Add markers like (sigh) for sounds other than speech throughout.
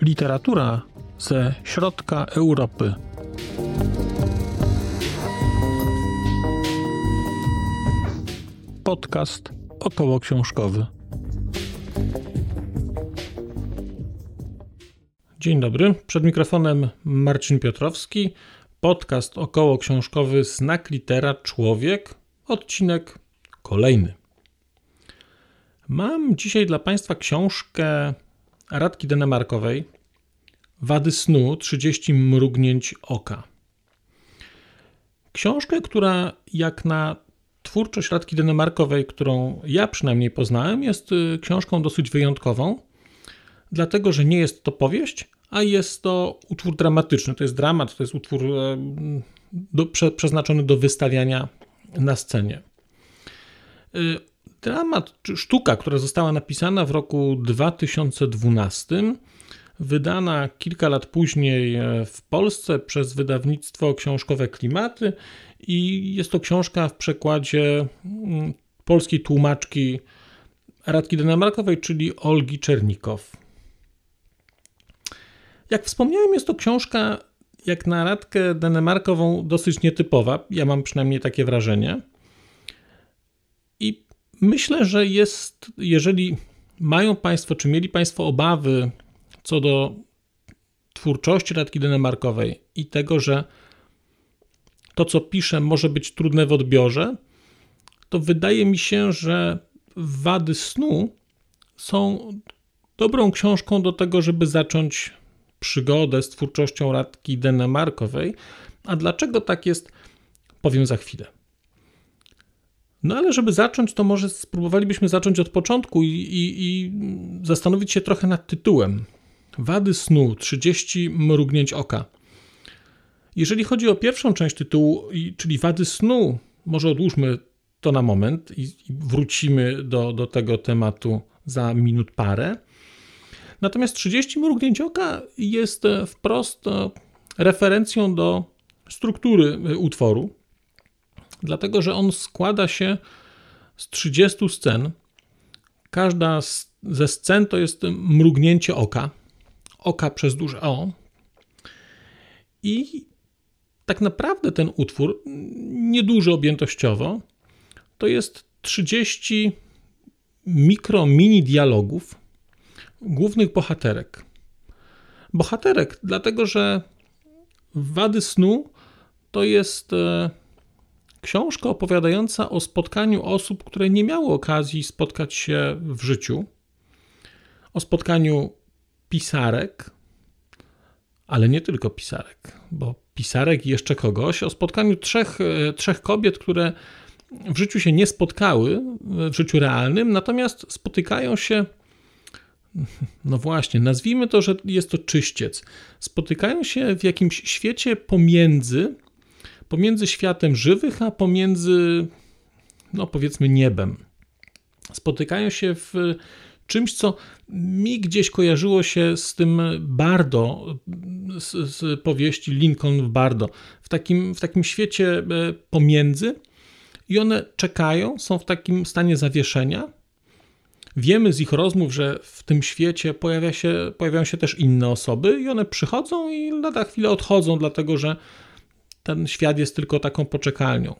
Literatura ze środka Europy. Podcast około książkowy. Dzień dobry, przed mikrofonem Marcin Piotrowski, podcast około książkowy Znak Litera Człowiek, odcinek kolejny. Mam dzisiaj dla Państwa książkę Radki Denemarkowej Wady snu 30 mrugnięć oka. Książkę, która jak na twórczość Radki Denemarkowej, którą ja przynajmniej poznałem, jest y, książką dosyć wyjątkową, dlatego że nie jest to powieść, a jest to utwór dramatyczny. To jest dramat, to jest utwór e, do, prze, przeznaczony do wystawiania na scenie. Y, dramat, czy sztuka, która została napisana w roku 2012, wydana kilka lat później e, w Polsce przez wydawnictwo książkowe Klimaty i jest to książka w przekładzie mm, polskiej tłumaczki Radki Denemarkowej, czyli Olgi Czernikow. Jak wspomniałem, jest to książka jak na Radkę Denemarkową dosyć nietypowa. Ja mam przynajmniej takie wrażenie. I myślę, że jest, jeżeli mają Państwo, czy mieli Państwo obawy co do twórczości Radki Denemarkowej i tego, że to, co pisze, może być trudne w odbiorze, to wydaje mi się, że Wady snu są dobrą książką do tego, żeby zacząć przygodę z twórczością Radki Denemarkowej. A dlaczego tak jest, powiem za chwilę. No ale żeby zacząć, to może spróbowalibyśmy zacząć od początku i, i, i zastanowić się trochę nad tytułem. Wady snu 30 mrugnięć oka. Jeżeli chodzi o pierwszą część tytułu, czyli wady snu, może odłóżmy to na moment i wrócimy do, do tego tematu za minut parę. Natomiast 30 mrugnięć oka jest wprost referencją do struktury utworu, dlatego że on składa się z 30 scen. Każda ze scen to jest mrugnięcie oka, oka przez duże O. I tak naprawdę ten utwór, nieduży objętościowo, to jest 30 mikro, mini dialogów głównych bohaterek. Bohaterek, dlatego że Wady snu to jest e, książka opowiadająca o spotkaniu osób, które nie miały okazji spotkać się w życiu, o spotkaniu pisarek, ale nie tylko pisarek, bo pisarek i jeszcze kogoś, o spotkaniu trzech, e, trzech kobiet, które w życiu się nie spotkały, w życiu realnym, natomiast spotykają się, no właśnie, nazwijmy to, że jest to czyściec. Spotykają się w jakimś świecie pomiędzy, pomiędzy światem żywych, a pomiędzy, no powiedzmy, niebem. Spotykają się w czymś, co mi gdzieś kojarzyło się z tym Bardo, z, z powieści Lincoln w Bardo, w takim, w takim świecie e, pomiędzy i one czekają, są w takim stanie zawieszenia. Wiemy z ich rozmów, że w tym świecie pojawia się, pojawiają się też inne osoby i one przychodzą i lada chwilę odchodzą, dlatego że ten świat jest tylko taką poczekalnią.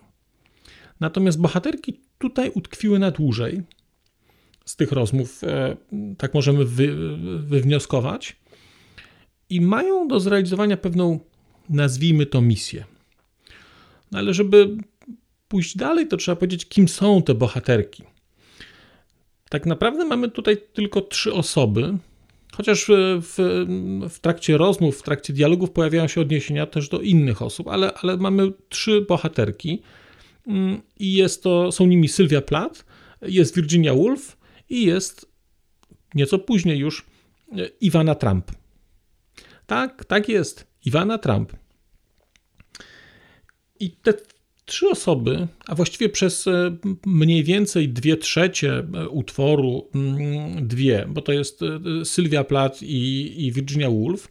Natomiast bohaterki tutaj utkwiły na dłużej z tych rozmów, e, tak możemy wy, wywnioskować, i mają do zrealizowania pewną, nazwijmy to, misję. No ale żeby pójść dalej, to trzeba powiedzieć, kim są te bohaterki. Tak naprawdę mamy tutaj tylko trzy osoby, chociaż w, w, trakcie rozmów, w trakcie dialogów pojawiają się odniesienia też do innych osób, ale, ale mamy trzy bohaterki mm, i jest to, są nimi Sylwia Plath, jest Virginia Woolf i jest nieco później już e, Iwana Trump. Tak, tak jest, Iwana Trump. I te trzy osoby, a właściwie przez e, mniej więcej dwie trzecie e, utworu, mm, dwie, bo to jest Sylwia Plath i, i Virginia Woolf,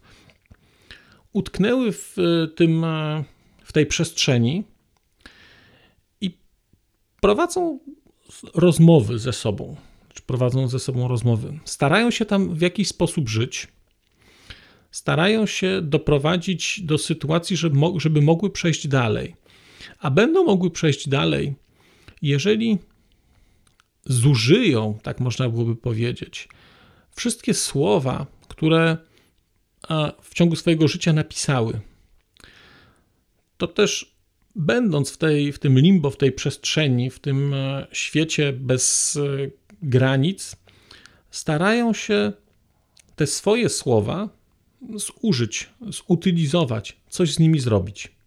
utknęły w, tym, w tej przestrzeni prowadzą rozmowy ze sobą, prowadzą ze sobą rozmowy. Starają się tam w jakiś sposób żyć, starają się doprowadzić do sytuacji, żeby mogły przejść dalej. A będą mogły przejść dalej, jeżeli zużyją, tak można byłoby powiedzieć, wszystkie słowa, które w ciągu swojego życia napisały. To też będąc w, tej, w tym limbo, w tej przestrzeni, w tym e, świecie bez e, granic, starają się te swoje słowa zużyć, zutylizować, coś z nimi zrobić.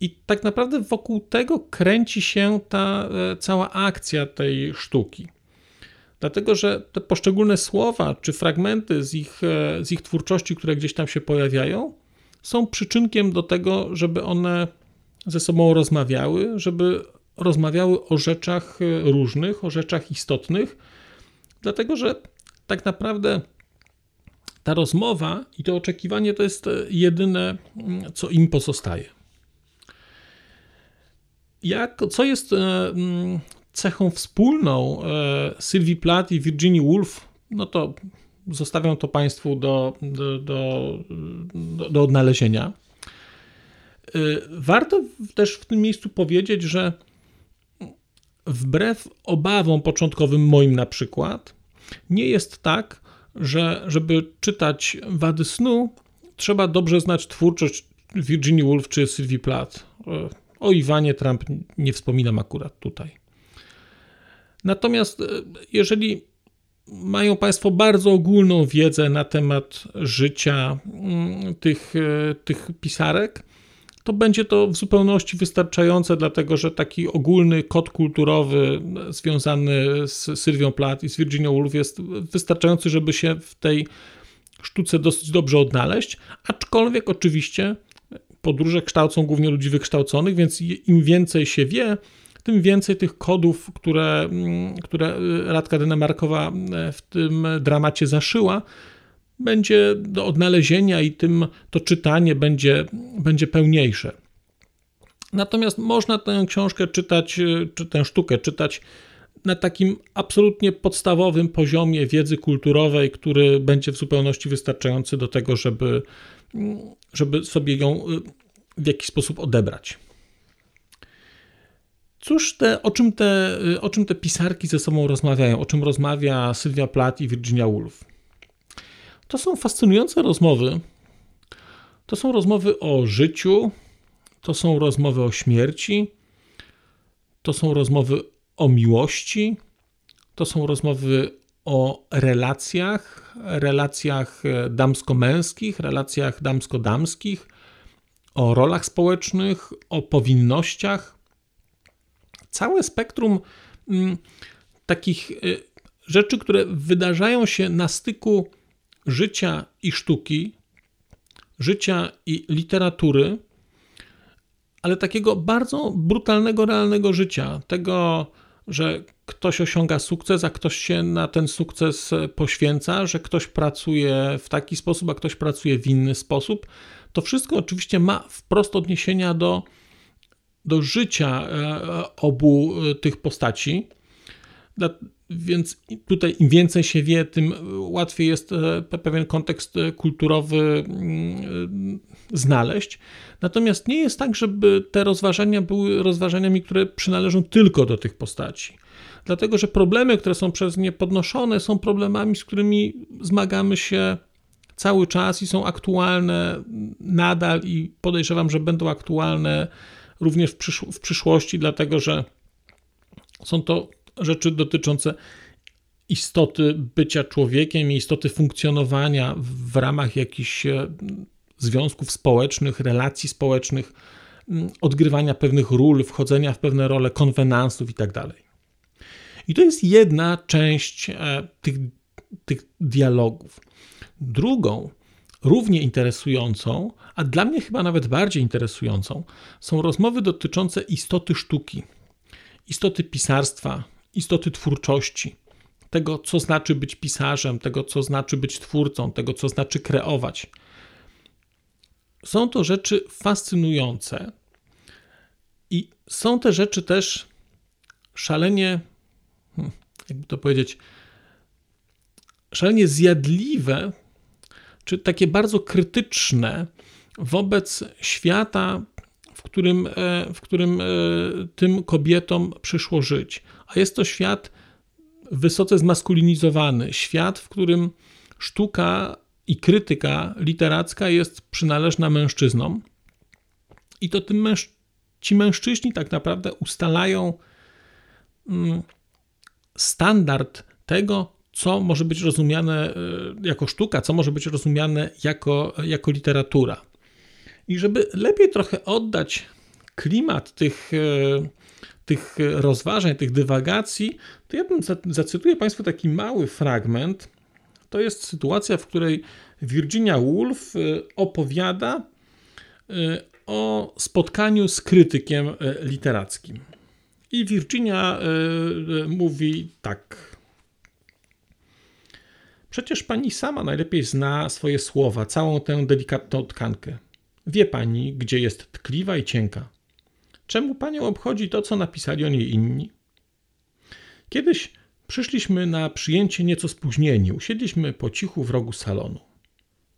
I tak naprawdę wokół tego kręci się ta e, cała akcja tej sztuki. Dlatego, że te poszczególne słowa czy fragmenty z ich, z ich twórczości, które gdzieś tam się pojawiają, są przyczynkiem do tego, żeby one ze sobą rozmawiały, żeby rozmawiały o rzeczach e, różnych, o rzeczach istotnych, dlatego że tak naprawdę ta rozmowa i to oczekiwanie to jest e, jedyne, mm, co im pozostaje. Jak, co jest e, mm, cechą wspólną Sylwii Plath i Virginia Woolf, no to zostawiam to Państwu do, do, do, do odnalezienia. Y, warto też w tym miejscu powiedzieć, że wbrew obawom początkowym moim na przykład, nie jest tak, że żeby czytać Wady snu, trzeba dobrze znać twórczość Virginia Woolf czy Sylvie Plath. O Iwanie Trump nie wspominam akurat tutaj. Natomiast y, jeżeli mają Państwo bardzo ogólną wiedzę na temat życia mm, tych, e, tych pisarek, to będzie to w zupełności wystarczające, dlatego że taki ogólny kod kulturowy związany z Sylwią Plath i z Virginia Woolf jest wystarczający, żeby się w tej sztuce dosyć dobrze odnaleźć, aczkolwiek oczywiście podróże kształcą głównie ludzi wykształconych, więc im więcej się wie, tym więcej tych kodów, które, mm, które Radka Denemarkowa e, w tym dramacie zaszyła, będzie do odnalezienia i tym to czytanie będzie, będzie pełniejsze. Natomiast można tę książkę czytać, e, czy tę sztukę czytać na takim absolutnie podstawowym poziomie wiedzy kulturowej, który będzie w zupełności wystarczający do tego, żeby, mm, żeby sobie ją e, w jakiś sposób odebrać. Cóż, te, o, czym te, o czym te pisarki ze sobą rozmawiają, o czym rozmawia Sylwia Plath i Virginia Woolf? To są fascynujące rozmowy. To są rozmowy o życiu, to są rozmowy o śmierci, to są rozmowy o miłości, to są rozmowy o relacjach, relacjach damsko-męskich, relacjach damsko-damskich, o rolach społecznych, o powinnościach całe spektrum mm, takich y, rzeczy, które wydarzają się na styku życia i sztuki, życia i literatury, ale takiego bardzo brutalnego, realnego życia. Tego, że ktoś osiąga sukces, a ktoś się na ten sukces poświęca, że ktoś pracuje w taki sposób, a ktoś pracuje w inny sposób. To wszystko oczywiście ma wprost odniesienia do do życia e, obu e, tych postaci. Więc tutaj im więcej się wie, tym łatwiej jest e, pewien kontekst kulturowy mm, znaleźć. Natomiast nie jest tak, żeby te rozważania były rozważaniami, które przynależą tylko do tych postaci. Dlatego, że problemy, które są przez nie podnoszone, są problemami, z którymi zmagamy się cały czas i są aktualne nadal, i podejrzewam, że będą aktualne również w, przysz w przyszłości, dlatego że są to rzeczy dotyczące istoty bycia człowiekiem i istoty funkcjonowania w ramach jakichś e, związków społecznych, relacji społecznych, odgrywania pewnych ról, wchodzenia w pewne role konwenansów itd. Tak I to jest jedna część e, tych, tych dialogów. Drugą Równie interesującą, a dla mnie chyba nawet bardziej interesującą, są rozmowy dotyczące istoty sztuki, istoty pisarstwa, istoty twórczości, tego, co znaczy być pisarzem, tego, co znaczy być twórcą, tego, co znaczy kreować. Są to rzeczy fascynujące, I są te rzeczy też szalenie, hmm, jakby to powiedzieć, szalenie zjadliwe, czy takie bardzo krytyczne wobec świata, w którym, e, w którym e, tym kobietom przyszło żyć. A jest to świat wysoce zmaskulinizowany, świat, w którym sztuka i krytyka literacka jest przynależna mężczyznom. I to tym męż ci mężczyźni tak naprawdę ustalają mm, standard tego, co może być rozumiane e, jako sztuka, co może być rozumiane jako, jako literatura. I żeby lepiej trochę oddać klimat tych, e, tych rozważań, tych dywagacji, to ja bym zacytuję Państwu taki mały fragment. To jest sytuacja, w której Virginia Woolf e, opowiada o spotkaniu z krytykiem literackim. I Virginia mówi tak. Przecież pani sama najlepiej zna swoje słowa, całą tę delikatną tkankę. Wie pani, gdzie jest tkliwa i cienka. Czemu panią obchodzi to, co napisali o niej inni? Kiedyś przyszliśmy na przyjęcie nieco spóźnieni, usiedliśmy po cichu w rogu salonu.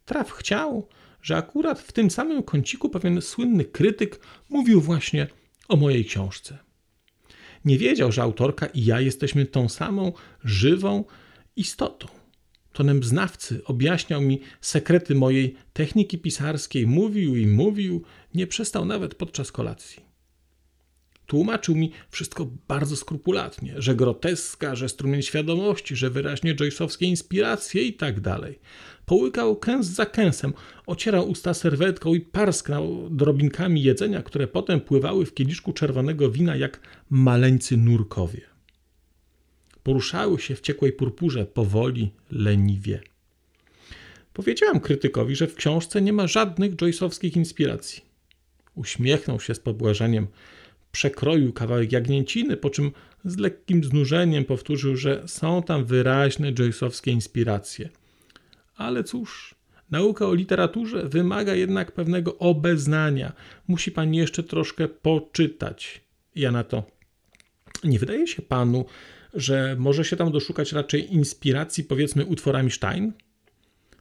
Traf chciał, że akurat w tym samym kąciku pewien słynny krytyk mówił właśnie o mojej książce. Nie wiedział, że autorka i ja jesteśmy tą samą żywą istotą. Tonem znawcy objaśniał mi sekrety mojej techniki pisarskiej, mówił i mówił, nie przestał nawet podczas kolacji. Tłumaczył mi wszystko bardzo skrupulatnie, że groteska, że strumień świadomości, że wyraźnie joyce'owskie inspiracje i tak dalej. Połykał kęs za kęsem, ocierał usta serwetką i parsknął drobinkami jedzenia, które potem pływały w kieliszku czerwonego wina jak maleńcy nurkowie poruszały się w ciekłej purpurze, powoli, leniwie. Powiedziałam krytykowi, że w książce nie ma żadnych joyce'owskich inspiracji. Uśmiechnął się z pobłażeniem, przekroił kawałek jagnięciny, po czym z lekkim znużeniem powtórzył, że są tam wyraźne joyce'owskie inspiracje. Ale cóż, nauka o literaturze wymaga jednak pewnego obeznania. Musi pani jeszcze troszkę poczytać. Ja na to. Nie wydaje się panu, że może się tam doszukać raczej inspiracji, powiedzmy, utworami Stein?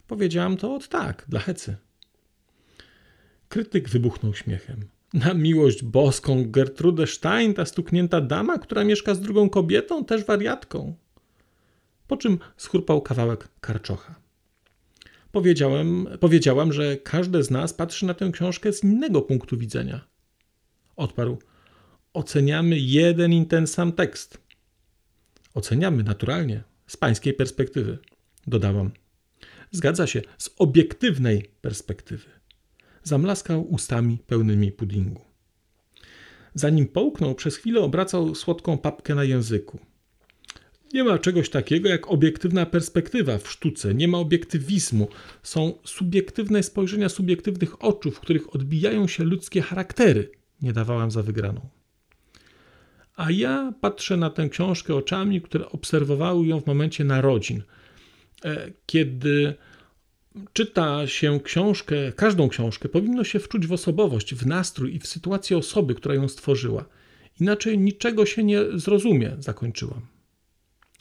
Powiedziałam to od tak, dla hecy. Krytyk wybuchnął śmiechem. Na miłość boską, Gertrude Stein, ta stuknięta dama, która mieszka z drugą kobietą, też wariatką. Po czym schrupał kawałek karczocha. Powiedziałem, powiedziałam, że każde z nas patrzy na tę książkę z innego punktu widzenia. Odparł: Oceniamy jeden i ten sam tekst. Oceniamy naturalnie, z pańskiej perspektywy, dodałam. Zgadza się, z obiektywnej perspektywy. Zamlaskał ustami pełnymi puddingu. Zanim połknął, przez chwilę obracał słodką papkę na języku. Nie ma czegoś takiego jak obiektywna perspektywa w sztuce, nie ma obiektywizmu. Są subiektywne spojrzenia subiektywnych oczu, w których odbijają się ludzkie charaktery. Nie dawałam za wygraną a ja patrzę na tę książkę oczami, które obserwowały ją w momencie narodzin. E, kiedy czyta się książkę, każdą książkę, powinno się wczuć w osobowość, w nastrój i w sytuację osoby, która ją stworzyła. Inaczej niczego się nie zrozumie, zakończyłam.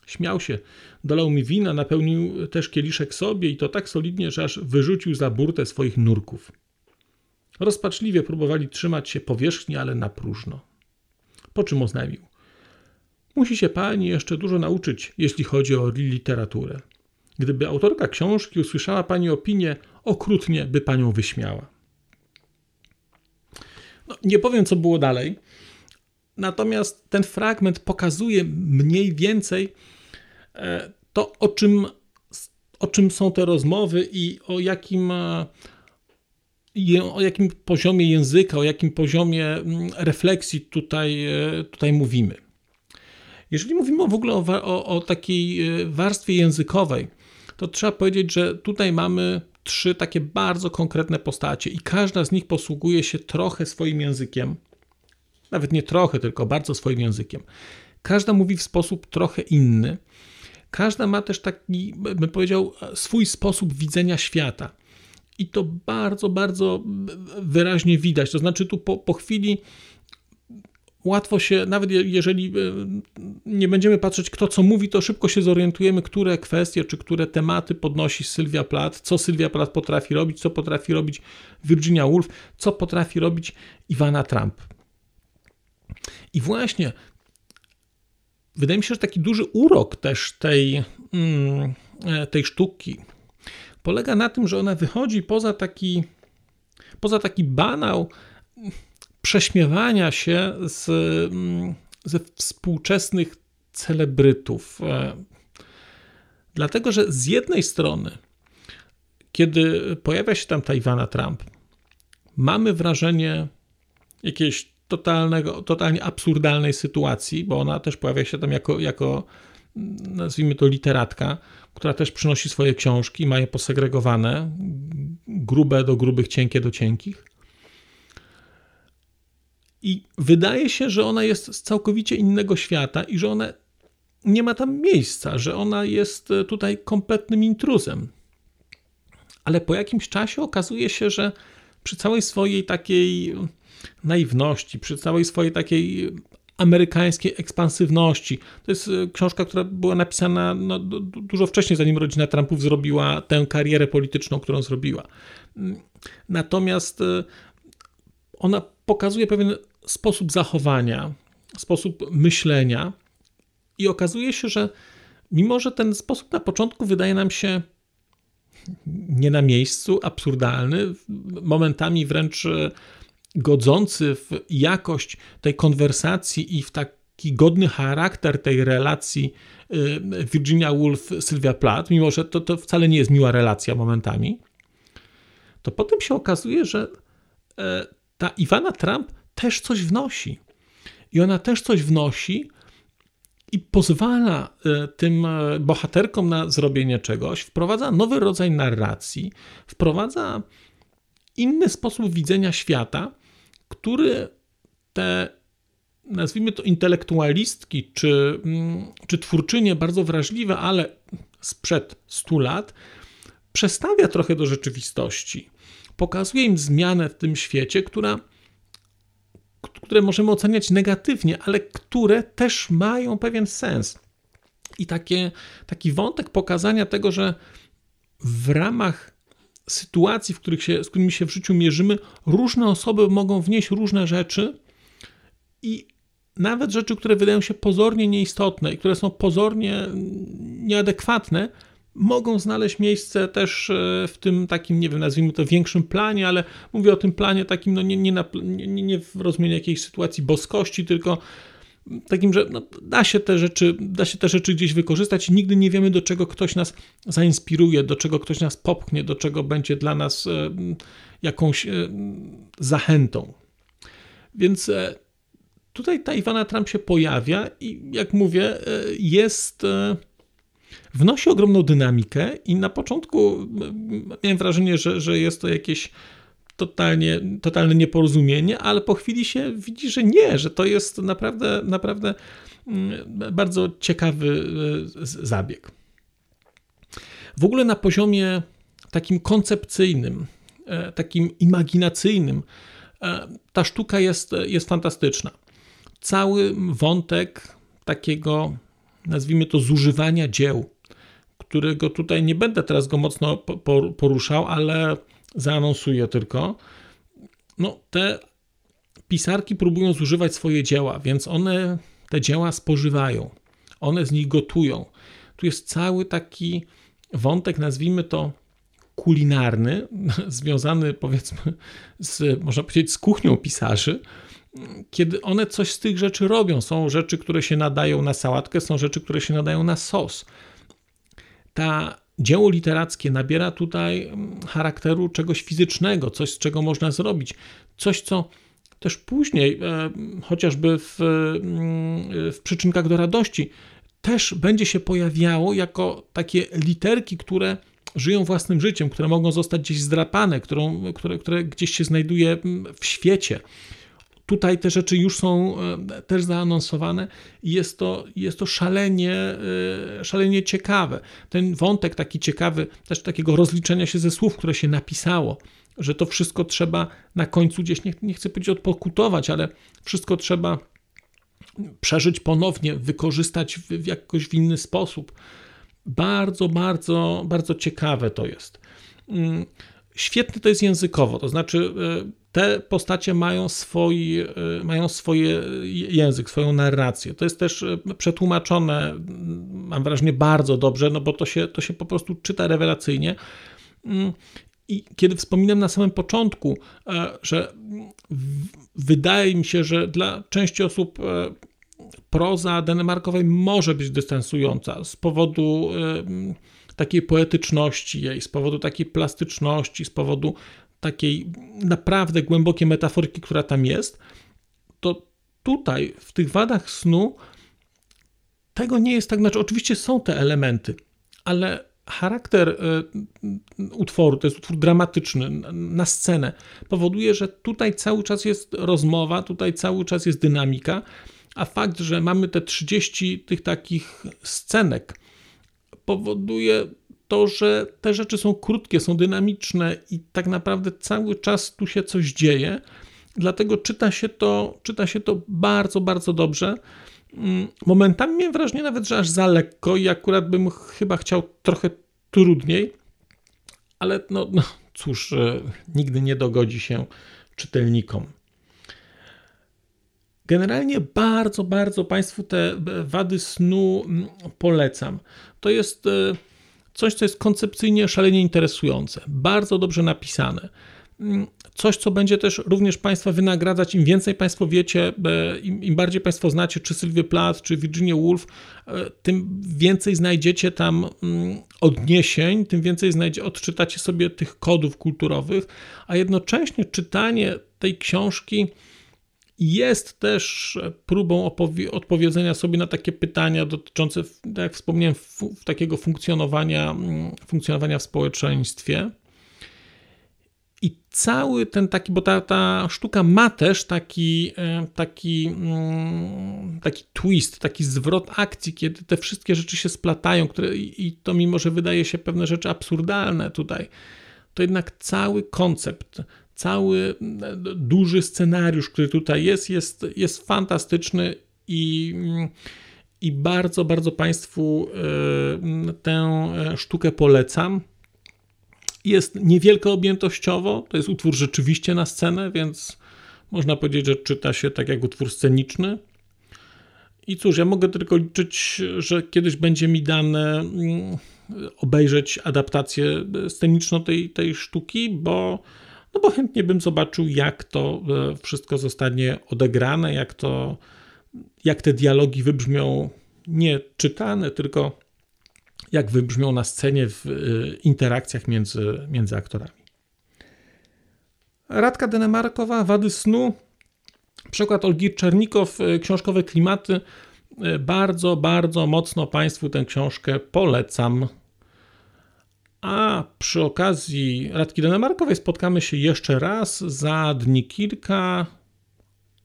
Śmiał się, dolał mi wina, napełnił też kieliszek sobie i to tak solidnie, że aż wyrzucił za burtę swoich nurków. Rozpaczliwie próbowali trzymać się powierzchni, ale na próżno po czym oznajmił. Musi się pani jeszcze dużo nauczyć, jeśli chodzi o literaturę. Gdyby autorka książki usłyszała pani opinię, okrutnie by panią wyśmiała. No, nie powiem, co było dalej, natomiast ten fragment pokazuje mniej więcej e, to, o czym, o czym są te rozmowy i o jakim e, o jakim poziomie języka, o jakim poziomie mm, refleksji tutaj, e, tutaj mówimy. Jeżeli mówimy w ogóle o, o, o takiej e, warstwie językowej, to trzeba powiedzieć, że tutaj mamy trzy takie bardzo konkretne postacie i każda z nich posługuje się trochę swoim językiem. Nawet nie trochę, tylko bardzo swoim językiem. Każda mówi w sposób trochę inny. Każda ma też taki, bym powiedział, swój sposób widzenia świata. I to bardzo, bardzo wyraźnie widać. To znaczy, tu po, po chwili łatwo się, nawet jeżeli e, nie będziemy patrzeć, kto co mówi, to szybko się zorientujemy, które kwestie czy które tematy podnosi Sylwia Plath, co Sylwia Plath potrafi robić, co potrafi robić Virginia Woolf, co potrafi robić Iwana Trump. I właśnie wydaje mi się, że taki duży urok też tej, mm, e, tej sztuki polega na tym, że ona wychodzi poza taki, poza taki banał prześmiewania się z, mm, ze współczesnych celebrytów. E, dlatego, że z jednej strony, kiedy pojawia się tam Tajwana Trump, mamy wrażenie jakiejś totalnego, totalnie absurdalnej sytuacji, bo ona też pojawia się tam jako, jako nazwijmy to literatka, która też przynosi swoje książki, ma je posegregowane, grube do grubych, cienkie do cienkich. I wydaje się, że ona jest z całkowicie innego świata i że ona nie ma tam miejsca, że ona jest e, tutaj kompletnym intruzem. Ale po jakimś czasie okazuje się, że przy całej swojej takiej naiwności, przy całej swojej takiej amerykańskiej ekspansywności. To jest e, książka, która była napisana no, dużo wcześniej, zanim rodzina Trumpów zrobiła tę karierę polityczną, którą zrobiła. Mm, natomiast e, ona pokazuje pewien sposób zachowania, sposób myślenia, i okazuje się, że mimo, że ten sposób na początku wydaje nam się nie na miejscu, absurdalny, momentami wręcz e, godzący w jakość tej konwersacji i w taki godny charakter tej relacji e, Virginia Woolf, Sylwia Plath, mimo że to, to wcale nie jest miła relacja momentami, to potem się okazuje, że e, ta Iwana Trump też coś wnosi. I ona też coś wnosi i pozwala e, tym e, bohaterkom na zrobienie czegoś, wprowadza nowy rodzaj narracji, wprowadza inny sposób widzenia świata, który te, nazwijmy to, intelektualistki czy, mm, czy twórczynie bardzo wrażliwe, ale sprzed 100 lat, przestawia trochę do rzeczywistości. Pokazuje im zmianę w tym świecie, która które możemy oceniać negatywnie, ale które też mają pewien sens. I takie, taki wątek pokazania tego, że w ramach sytuacji, w których się, z którymi się w życiu mierzymy, różne osoby mogą wnieść różne rzeczy i nawet rzeczy, które wydają się pozornie nieistotne i które są pozornie nieadekwatne, mogą znaleźć miejsce też e, w tym takim, nie wiem, nazwijmy to większym planie, ale mówię o tym planie takim, no nie, nie, na, nie, nie w rozumieniu jakiejś sytuacji boskości, tylko takim, że no, da, się te rzeczy, da się te rzeczy gdzieś wykorzystać i nigdy nie wiemy, do czego ktoś nas zainspiruje, do czego ktoś nas popchnie, do czego będzie dla nas e, jakąś e, zachętą. Więc tutaj ta Iwana Trump się pojawia i jak mówię, jest wnosi ogromną dynamikę i na początku miałem wrażenie, że, że jest to jakieś totalnie, totalne nieporozumienie, ale po chwili się widzi, że nie, że to jest naprawdę, naprawdę mm, bardzo ciekawy e, zabieg. W ogóle na poziomie takim koncepcyjnym, e, takim imaginacyjnym, e, ta sztuka jest, jest fantastyczna. Cały wątek takiego, nazwijmy to, zużywania dzieł którego tutaj nie będę teraz go mocno poruszał, ale zaanonsuję tylko. No, te pisarki próbują zużywać swoje dzieła, więc one te dzieła spożywają, one z nich gotują. Tu jest cały taki wątek, nazwijmy to kulinarny, (laughs) związany powiedzmy z, można powiedzieć, z kuchnią pisarzy, kiedy one coś z tych rzeczy robią. Są rzeczy, które się nadają na sałatkę, są rzeczy, które się nadają na sos ta dzieło literackie nabiera tutaj mm, charakteru czegoś fizycznego, coś z czego można zrobić, coś co też później, e, chociażby w, mm, w przyczynkach do radości, też będzie się pojawiało jako takie literki, które żyją własnym życiem, które mogą zostać gdzieś zdrapane, którą, które, które gdzieś się znajduje mm, w świecie. Tutaj te rzeczy już są e, też zaanonsowane i jest to, jest to szalenie, e, szalenie ciekawe. Ten wątek taki ciekawy, też takiego rozliczenia się ze słów, które się napisało, że to wszystko trzeba na końcu gdzieś, nie, nie chcę powiedzieć odpokutować, ale wszystko trzeba przeżyć ponownie, wykorzystać w, w jakoś w inny sposób. Bardzo, bardzo, bardzo ciekawe to jest. Świetne to jest językowo, to znaczy e, te postacie mają swój, e, mają swoje język, swoją narrację. To jest też e, przetłumaczone, mam wrażenie, bardzo dobrze, no bo to się, to się po prostu czyta rewelacyjnie. Mm, I kiedy wspominam na samym początku, że wydaje mi się, że dla części osób proza Denemarkowej może być dystansująca z powodu takiej poetyczności jej, z powodu takiej plastyczności, z powodu takiej naprawdę głębokiej metaforyki, która tam jest, to tutaj w tych wadach snu tego nie jest tak, znaczy oczywiście są te elementy, ale charakter y, utworu, to jest utwór dramatyczny na scenę, powoduje, że tutaj cały czas jest rozmowa, tutaj cały czas jest dynamika, a fakt, że mamy te 30 tych takich scenek, powoduje to, że te rzeczy są krótkie, są dynamiczne i tak naprawdę cały czas tu się coś dzieje. Dlatego czyta się to, czyta się to bardzo, bardzo dobrze. Mm, momentami miałem wrażenie nawet, że aż za lekko i akurat bym chyba chciał trochę trudniej, ale no, no cóż, e, nigdy nie dogodzi się czytelnikom. Generalnie bardzo, bardzo Państwu te wady snu mm, polecam. To jest e, coś, co jest koncepcyjnie szalenie interesujące, bardzo dobrze napisane. Mm, coś, co będzie też również Państwa wynagradzać, im więcej Państwo wiecie, e, im, im bardziej Państwo znacie, czy Sylwię Plath, czy Virginia Woolf, e, tym więcej znajdziecie tam mm, odniesień, tym więcej znajdzie, odczytacie sobie tych kodów kulturowych, a jednocześnie czytanie tej książki jest też próbą odpowiedzenia sobie na takie pytania dotyczące, tak jak wspomniałem, takiego funkcjonowania, mm, funkcjonowania w społeczeństwie. I cały ten taki, bo ta, ta sztuka ma też taki, e, taki, mm, taki twist, taki zwrot akcji, kiedy te wszystkie rzeczy się splatają, które, i to mimo, że wydaje się pewne rzeczy absurdalne tutaj, to jednak cały koncept cały duży scenariusz, który tutaj jest, jest, jest fantastyczny i, i bardzo, bardzo Państwu e, tę sztukę polecam. Jest niewielko objętościowo, to jest utwór rzeczywiście na scenę, więc można powiedzieć, że czyta się tak jak utwór sceniczny. I cóż, ja mogę tylko liczyć, że kiedyś będzie mi dane mm, obejrzeć adaptację sceniczną tej, tej sztuki, bo no bo chętnie bym zobaczył, jak to e, wszystko zostanie odegrane, jak to, jak te dialogi wybrzmią nie czytane, tylko jak wybrzmią na scenie w e, interakcjach między, między aktorami. Radka Denemarkowa, Wady snu, przykład Olgi Czernikow, e, książkowe klimaty. Bardzo, bardzo mocno Państwu tę książkę polecam. A przy okazji Radki Denemarkowej spotkamy się jeszcze raz za dni kilka,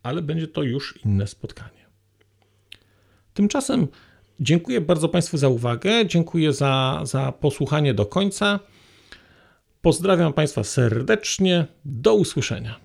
ale będzie to już inne spotkanie. Tymczasem dziękuję bardzo Państwu za uwagę, dziękuję za, za posłuchanie do końca. Pozdrawiam Państwa serdecznie. Do usłyszenia.